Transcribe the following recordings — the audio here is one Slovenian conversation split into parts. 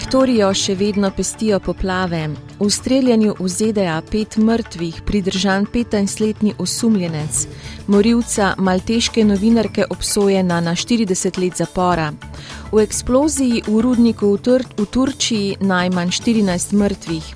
Viktorijo še vedno pestijo poplave. V streljanju v ZDA pet mrtvih, pridržan 15-letni osumljenec, morilca malteške novinarke obsojena na 40 let zapora. V eksploziji v rudniku v, Tur v Turčiji najmanj 14 mrtvih.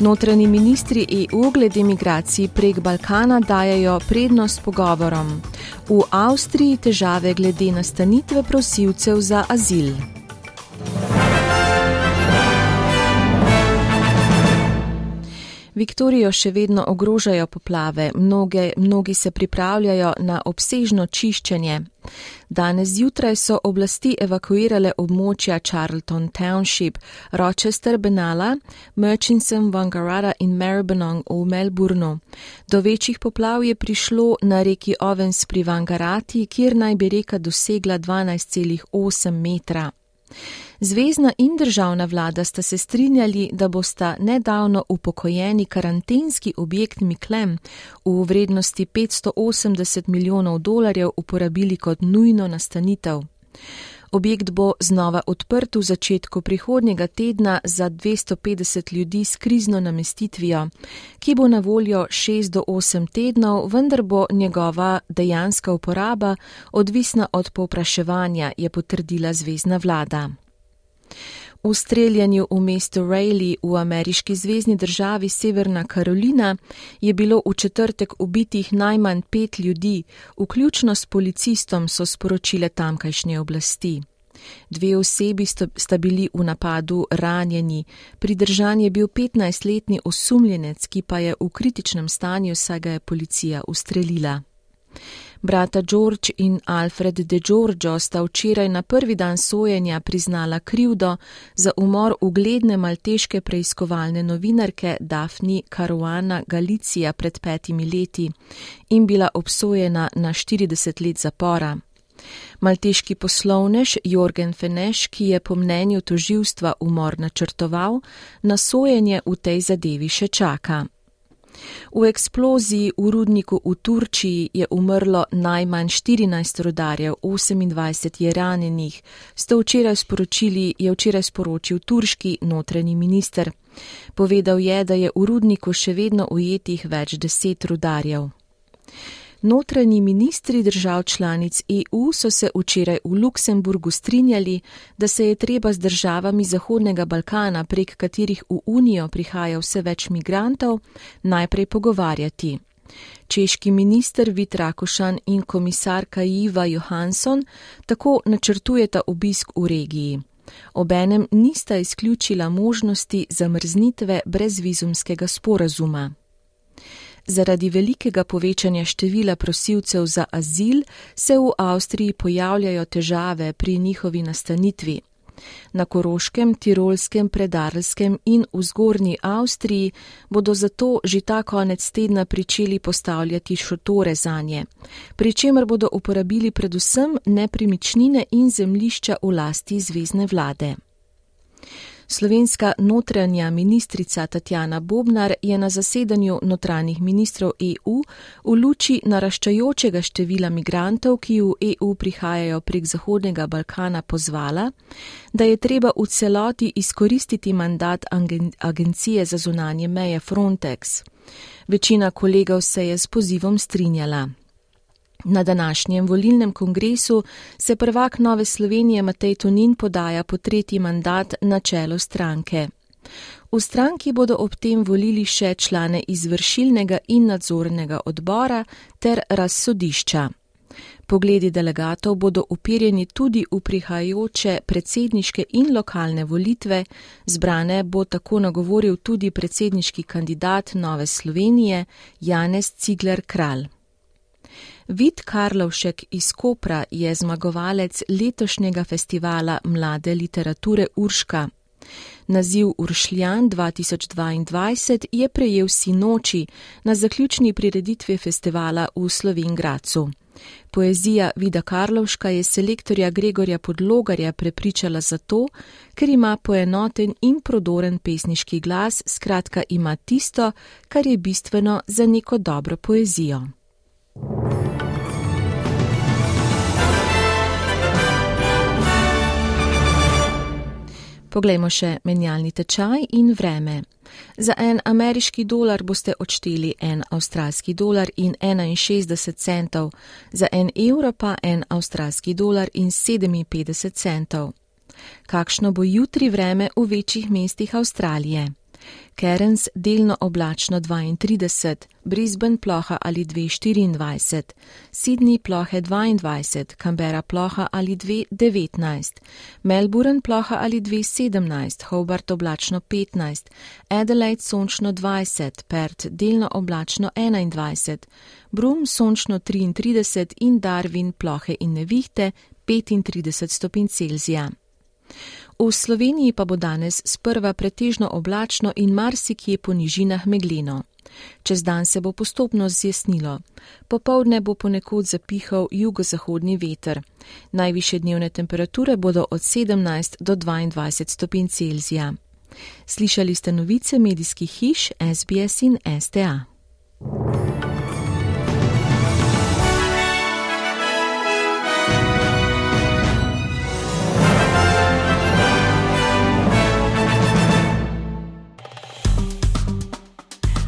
Notranji ministri EU glede migracij prek Balkana dajajo prednost pogovorom. V Avstriji težave glede nastanitve prosilcev za azil. Viktorijo še vedno ogrožajo poplave, Mnoge, mnogi se pripravljajo na obsežno čiščenje. Danes zjutraj so oblasti evakuirale območja Charlton Township, Rochester, Benala, Murchison, Wangarada in Maribyrnong v Melbourneu. Do večjih poplav je prišlo na reki Ovens pri Wangarati, kjer naj bi reka dosegla 12,8 metra. Zvezdna in državna vlada sta se strinjali, da bosta nedavno upokojeni karantenski objekt Miklem v vrednosti 580 milijonov dolarjev uporabili kot nujno nastanitev. Objekt bo znova odprt v začetku prihodnjega tedna za 250 ljudi s krizno namestitvijo, ki bo na voljo 6 do 8 tednov, vendar bo njegova dejanska uporaba odvisna od povpraševanja, je potrdila zvezdna vlada. V streljanju v mestu Rayleigh v ameriški zvezdni državi Severna Karolina je bilo v četrtek ubitih najmanj pet ljudi, vključno s policistom, so sporočile tamkajšnje oblasti. Dve osebi sta bili v napadu ranjeni, pridržan je bil 15-letni osumljenec, ki pa je v kritičnem stanju, saj ga je policija ustrelila. Brata George in Alfred de Giorgio sta včeraj na prvi dan sojenja priznala krivdo za umor ugledne malteške preiskovalne novinarke Daphne Caruana Galicija pred petimi leti in bila obsojena na 40 let zapora. Malteški poslovnež Jorgen Feneš, ki je po mnenju toživstva umor načrtoval, na sojenje v tej zadevi še čaka. V eksploziji v rudniku v Turčiji je umrlo najmanj 14 rodarjev, 28 je ranjenih, sto včeraj sporočili, je včeraj sporočil turški notranji minister. Povedal je, da je v rudniku še vedno ujetih več deset rodarjev. Notranji ministri držav članic EU so se včeraj v Luksemburgu strinjali, da se je treba z državami Zahodnega Balkana, prek katerih v Unijo prihaja vse več migrantov, najprej pogovarjati. Češki minister Vit Rakošan in komisarka Iva Johansson tako načrtujeta obisk v regiji. Obenem nista izključila možnosti zamrznitve brezvizumskega sporazuma. Zaradi velikega povečanja števila prosilcev za azil se v Avstriji pojavljajo težave pri njihovi nastanitvi. Na Koroškem, Tirolskem, Predarskem in v Zgornji Avstriji bodo zato že ta konec tedna pričeli postavljati šotore za nje, pri čemer bodo uporabili predvsem nepremičnine in zemlišča v lasti zvezdne vlade. Slovenska notranja ministrica Tatjana Bobnar je na zasedanju notranjih ministrov EU v luči naraščajočega števila migrantov, ki v EU prihajajo prek Zahodnega Balkana, pozvala, da je treba v celoti izkoristiti mandat Agencije za zunanje meje Frontex. Večina kolegov se je s pozivom strinjala. Na današnjem volilnem kongresu se prvak Nove Slovenije Matej Tonin podaja po tretji mandat na čelo stranke. V stranki bodo ob tem volili še člane izvršilnega in nadzornega odbora ter razsodišča. Pogledi delegatov bodo upirjeni tudi v prihajajoče predsedniške in lokalne volitve, zbrane bo tako nagovoril tudi predsedniški kandidat Nove Slovenije Janez Cigler Kralj. Vid Karlovšek iz Kopra je zmagovalec letošnjega festivala mlade literature Urška. Naziv Uršljan 2022 je prejel sinoči na zaključni prireditvi festivala v Slovengracu. Poezija Vida Karlovška je selektorja Gregorja Podlogarja prepričala zato, ker ima poenoten in prodoren pesniški glas, skratka ima tisto, kar je bistveno za neko dobro poezijo. Poglejmo še menjalni tečaj in vreme. Za en ameriški dolar boste odšteli en avstralski dolar in 61 centov, za en evro pa en avstralski dolar in 57 centov. Kakšno bo jutri vreme v večjih mestih Avstralije? Cairns delno oblačno 32, Brisbane ploha ali 224, Sydney plohe 22, Canberra ploha ali 219, Melbourne ploha ali 217, Hobart oblačno 15, Adelaide sončno 20, Perth delno oblačno 21, Broome sončno 33 in Darwin plohe in nevihte 35 stopinj Celzija. V Sloveniji pa bo danes sprva pretežno oblačno in marsikje po nižinah megleno. Čez dan se bo postopno zjasnilo. Popovdne bo ponekod zapihal jugozahodni veter. Najviše dnevne temperature bodo od 17 do 22 stopinj Celzija. Slišali ste novice medijskih hiš SBS in STA.